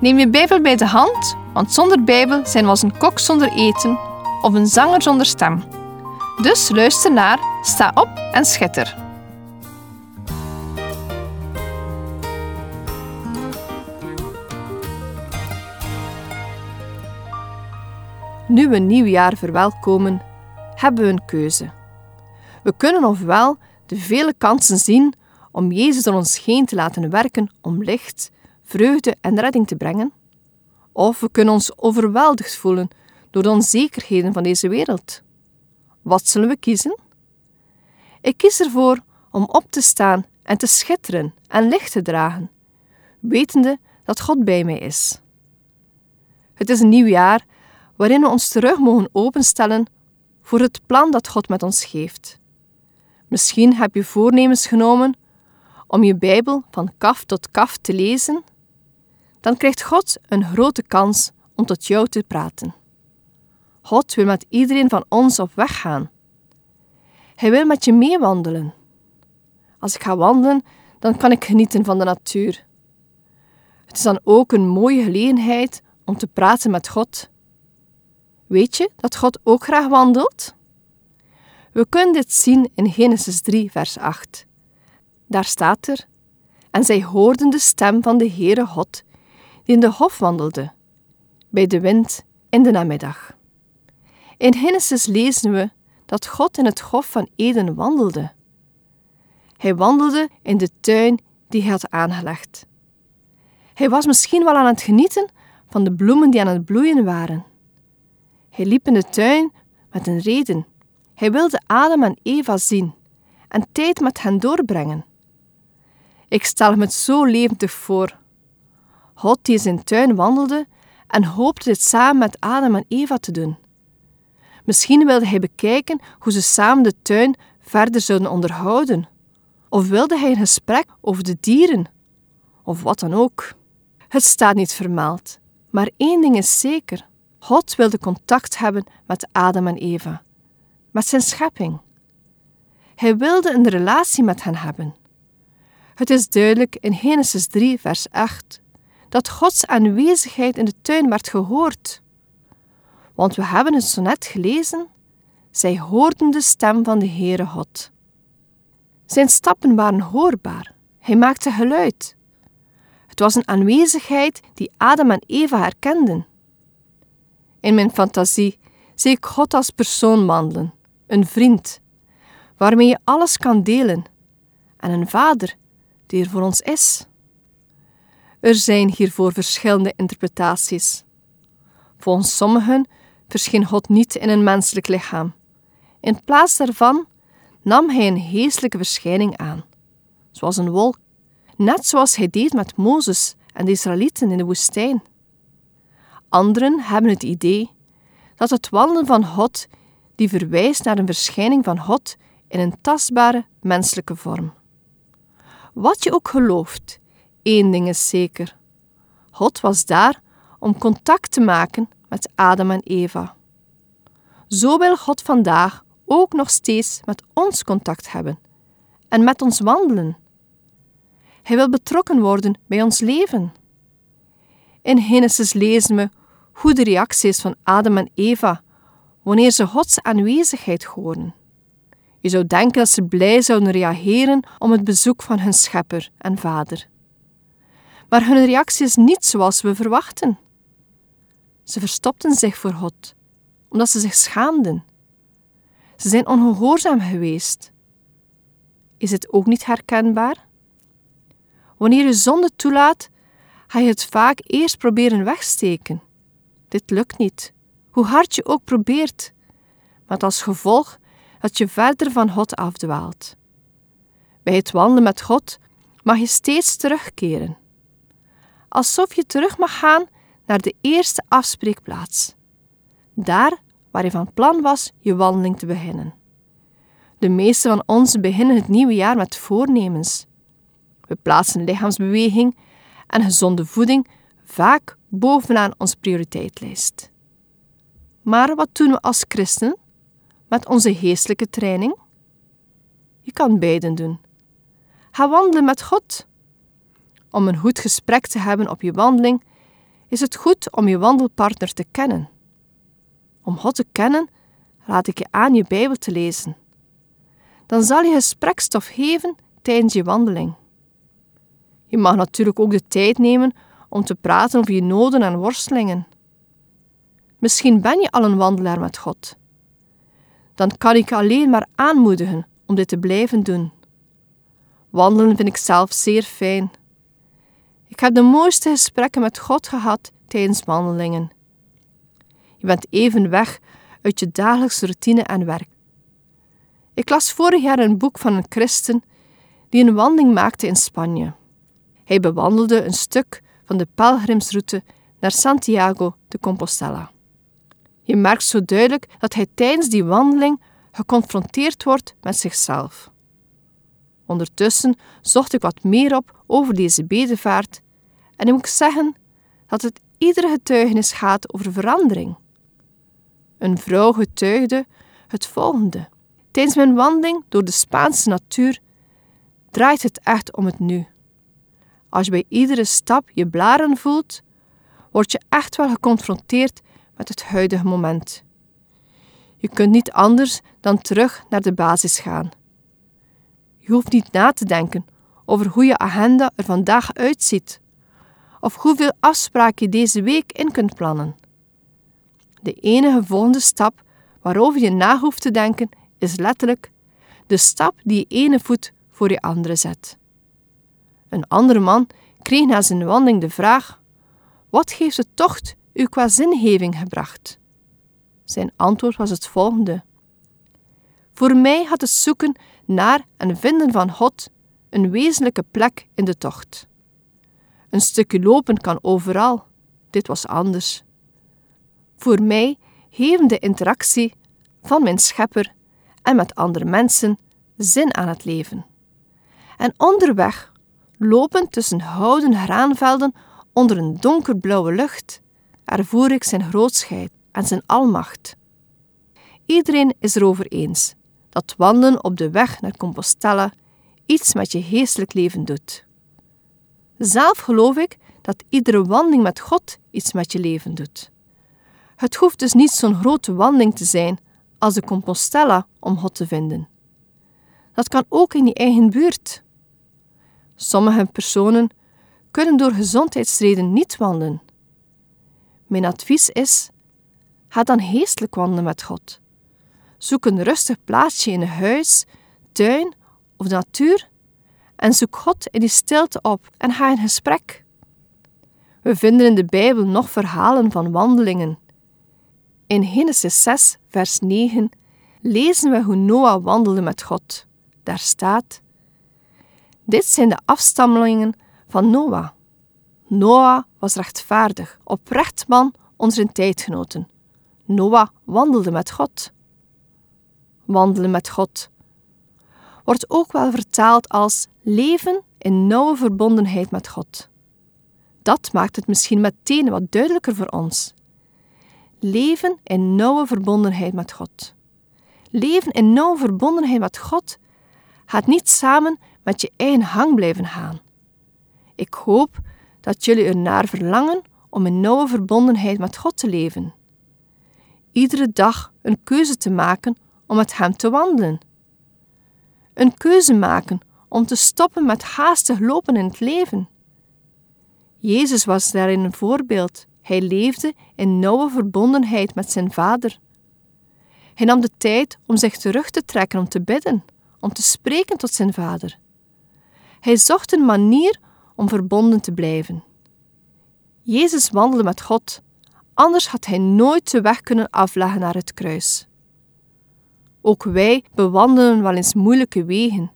Neem je Bijbel bij de hand, want zonder Bijbel zijn we als een kok zonder eten of een zanger zonder stem. Dus luister naar, sta op en schitter. Nu we een nieuw jaar verwelkomen, hebben we een keuze. We kunnen ofwel de vele kansen zien om Jezus door ons heen te laten werken om licht, vreugde en redding te brengen, of we kunnen ons overweldigd voelen door de onzekerheden van deze wereld. Wat zullen we kiezen? Ik kies ervoor om op te staan en te schitteren en licht te dragen, wetende dat God bij mij is. Het is een nieuw jaar waarin we ons terug mogen openstellen voor het plan dat God met ons geeft. Misschien heb je voornemens genomen om je Bijbel van kaf tot kaf te lezen. Dan krijgt God een grote kans om tot jou te praten. God wil met iedereen van ons op weg gaan. Hij wil met je meewandelen. Als ik ga wandelen, dan kan ik genieten van de natuur. Het is dan ook een mooie gelegenheid om te praten met God. Weet je dat God ook graag wandelt? We kunnen dit zien in Genesis 3, vers 8. Daar staat er: En zij hoorden de stem van de Heere God, in de hof wandelde, bij de wind in de namiddag. In Genesis lezen we dat God in het Hof van Eden wandelde. Hij wandelde in de tuin die hij had aangelegd. Hij was misschien wel aan het genieten van de bloemen die aan het bloeien waren. Hij liep in de tuin met een reden. Hij wilde Adam en Eva zien en tijd met hen doorbrengen. Ik stel me het zo levendig voor. God die zijn tuin wandelde en hoopte dit samen met Adam en Eva te doen. Misschien wilde hij bekijken hoe ze samen de tuin verder zouden onderhouden. Of wilde hij een gesprek over de dieren. Of wat dan ook. Het staat niet vermeld. Maar één ding is zeker. God wilde contact hebben met Adam en Eva. Met zijn schepping. Hij wilde een relatie met hen hebben. Het is duidelijk in Genesis 3, vers 8 dat Gods aanwezigheid in de tuin werd gehoord. Want we hebben het zo net gelezen, zij hoorden de stem van de Heere God. Zijn stappen waren hoorbaar, hij maakte geluid. Het was een aanwezigheid die Adam en Eva herkenden. In mijn fantasie zie ik God als persoon wandelen, een vriend, waarmee je alles kan delen, en een vader die er voor ons is. Er zijn hiervoor verschillende interpretaties. Volgens sommigen verscheen God niet in een menselijk lichaam. In plaats daarvan nam hij een geestelijke verschijning aan, zoals een wolk, net zoals hij deed met Mozes en de Israëlieten in de woestijn. Anderen hebben het idee dat het wandelen van God die verwijst naar een verschijning van God in een tastbare menselijke vorm. Wat je ook gelooft, één ding is zeker. God was daar om contact te maken met Adam en Eva. Zo wil God vandaag ook nog steeds met ons contact hebben en met ons wandelen. Hij wil betrokken worden bij ons leven. In Genesis lezen we hoe de reactie is van Adam en Eva wanneer ze Gods aanwezigheid horen. Je zou denken dat ze blij zouden reageren om het bezoek van hun schepper en vader. Maar hun reactie is niet zoals we verwachten. Ze verstopten zich voor God, omdat ze zich schaamden. Ze zijn ongehoorzaam geweest. Is het ook niet herkenbaar? Wanneer je zonde toelaat, ga je het vaak eerst proberen wegsteken. Dit lukt niet, hoe hard je ook probeert, met als gevolg dat je verder van God afdwaalt. Bij het wandelen met God mag je steeds terugkeren. Alsof je terug mag gaan naar de eerste afspreekplaats. Daar waar je van plan was je wandeling te beginnen. De meeste van ons beginnen het nieuwe jaar met voornemens. We plaatsen lichaamsbeweging en gezonde voeding vaak bovenaan onze prioriteitslijst. Maar wat doen we als christenen met onze geestelijke training? Je kan beiden doen. Ga wandelen met God. Om een goed gesprek te hebben op je wandeling, is het goed om je wandelpartner te kennen. Om God te kennen, raad ik je aan je Bijbel te lezen. Dan zal je gesprekstof geven tijdens je wandeling. Je mag natuurlijk ook de tijd nemen om te praten over je noden en worstelingen. Misschien ben je al een wandelaar met God. Dan kan ik alleen maar aanmoedigen om dit te blijven doen. Wandelen vind ik zelf zeer fijn. Ik heb de mooiste gesprekken met God gehad tijdens wandelingen. Je bent even weg uit je dagelijkse routine en werk. Ik las vorig jaar een boek van een christen die een wandeling maakte in Spanje. Hij bewandelde een stuk van de pelgrimsroute naar Santiago de Compostela. Je merkt zo duidelijk dat hij tijdens die wandeling geconfronteerd wordt met zichzelf. Ondertussen zocht ik wat meer op over deze bedevaart en ik moet zeggen dat het iedere getuigenis gaat over verandering. Een vrouw getuigde het volgende. Tijdens mijn wandeling door de Spaanse natuur draait het echt om het nu. Als je bij iedere stap je blaren voelt, word je echt wel geconfronteerd met het huidige moment. Je kunt niet anders dan terug naar de basis gaan. Je hoeft niet na te denken over hoe je agenda er vandaag uitziet of hoeveel afspraken je deze week in kunt plannen. De enige volgende stap waarover je na hoeft te denken is letterlijk de stap die je ene voet voor je andere zet. Een andere man kreeg na zijn wandeling de vraag: Wat heeft de tocht u qua zingeving gebracht? Zijn antwoord was het volgende: Voor mij had het zoeken naar en vinden van God een wezenlijke plek in de tocht. Een stukje lopen kan overal, dit was anders. Voor mij geven de interactie van mijn schepper en met andere mensen zin aan het leven. En onderweg, lopend tussen houden graanvelden onder een donkerblauwe lucht, ervoer ik zijn grootsheid en zijn almacht. Iedereen is erover eens dat wandelen op de weg naar Compostela iets met je geestelijk leven doet. Zelf geloof ik dat iedere wandeling met God iets met je leven doet. Het hoeft dus niet zo'n grote wandeling te zijn als de Compostela om God te vinden. Dat kan ook in je eigen buurt. Sommige personen kunnen door gezondheidsredenen niet wandelen. Mijn advies is: ga dan geestelijk wandelen met God. Zoek een rustig plaatsje in een huis, tuin of natuur en zoek God in die stilte op en ga in gesprek. We vinden in de Bijbel nog verhalen van wandelingen. In Genesis 6, vers 9 lezen we hoe Noah wandelde met God. Daar staat: Dit zijn de afstammelingen van Noah. Noah was rechtvaardig, oprecht man onder zijn tijdgenoten. Noah wandelde met God. Wandelen met God wordt ook wel vertaald als leven in nauwe verbondenheid met God. Dat maakt het misschien meteen wat duidelijker voor ons. Leven in nauwe verbondenheid met God. Leven in nauwe verbondenheid met God gaat niet samen met je eigen hang blijven gaan. Ik hoop dat jullie er naar verlangen om in nauwe verbondenheid met God te leven. Iedere dag een keuze te maken om met Hem te wandelen. Een keuze maken om te stoppen met haastig lopen in het leven. Jezus was daarin een voorbeeld. Hij leefde in nauwe verbondenheid met zijn Vader. Hij nam de tijd om zich terug te trekken om te bidden, om te spreken tot zijn Vader. Hij zocht een manier om verbonden te blijven. Jezus wandelde met God, anders had hij nooit de weg kunnen afleggen naar het kruis. Ook wij bewandelen wel eens moeilijke wegen,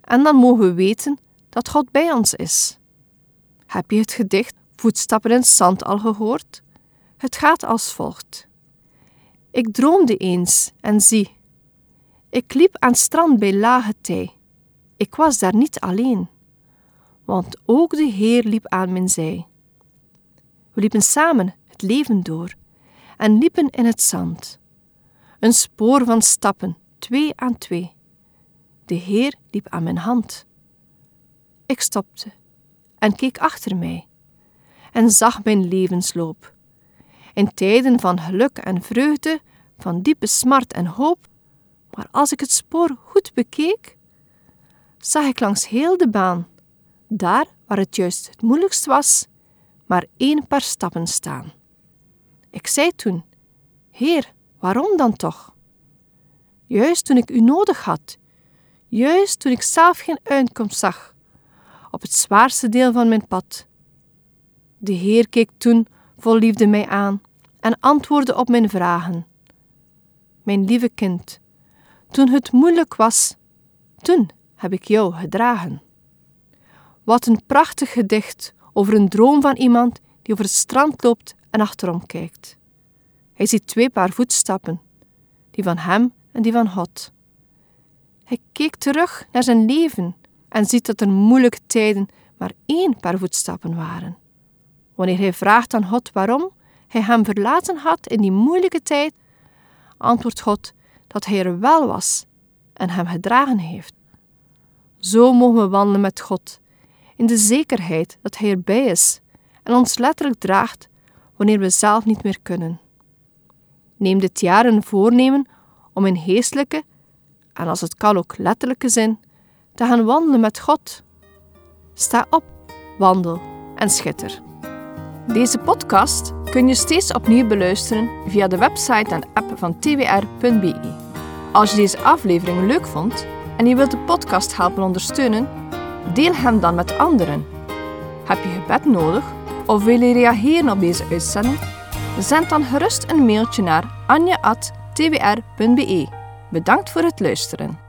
en dan mogen we weten dat God bij ons is. Heb je het gedicht Voetstappen in het zand al gehoord? Het gaat als volgt. Ik droomde eens en zie. Ik liep aan strand bij lage tij. Ik was daar niet alleen, want ook de Heer liep aan mijn zij. We liepen samen het leven door en liepen in het zand. Een spoor van stappen, twee aan twee. De Heer liep aan mijn hand. Ik stopte en keek achter mij en zag mijn levensloop. In tijden van geluk en vreugde, van diepe smart en hoop, maar als ik het spoor goed bekeek, zag ik langs heel de baan, daar waar het juist het moeilijkst was, maar één paar stappen staan. Ik zei toen: Heer, waarom dan toch? Juist toen ik u nodig had, juist toen ik zelf geen uitkomst zag, op het zwaarste deel van mijn pad. De Heer keek toen vol liefde mij aan en antwoordde op mijn vragen. Mijn lieve kind, toen het moeilijk was, toen heb ik jou gedragen. Wat een prachtig gedicht over een droom van iemand die over het strand loopt en achterom kijkt. Hij ziet twee paar voetstappen, die van hem en die van God. Hij keek terug naar zijn leven en ziet dat er moeilijke tijden maar één paar voetstappen waren. Wanneer hij vraagt aan God waarom hij hem verlaten had in die moeilijke tijd, antwoordt God dat hij er wel was en hem gedragen heeft. Zo mogen we wandelen met God, in de zekerheid dat Hij erbij is en ons letterlijk draagt wanneer we zelf niet meer kunnen. Neem dit jaar een voornemen om in geestelijke, en als het kan ook letterlijke zin, te gaan wandelen met God. Sta op, wandel en schitter. Deze podcast kun je steeds opnieuw beluisteren via de website en app van twr.be. Als je deze aflevering leuk vond en je wilt de podcast helpen ondersteunen, deel hem dan met anderen. Heb je gebed nodig of wil je reageren op deze uitzending? Zend dan gerust een mailtje naar anja.twr.be. Bedankt voor het luisteren.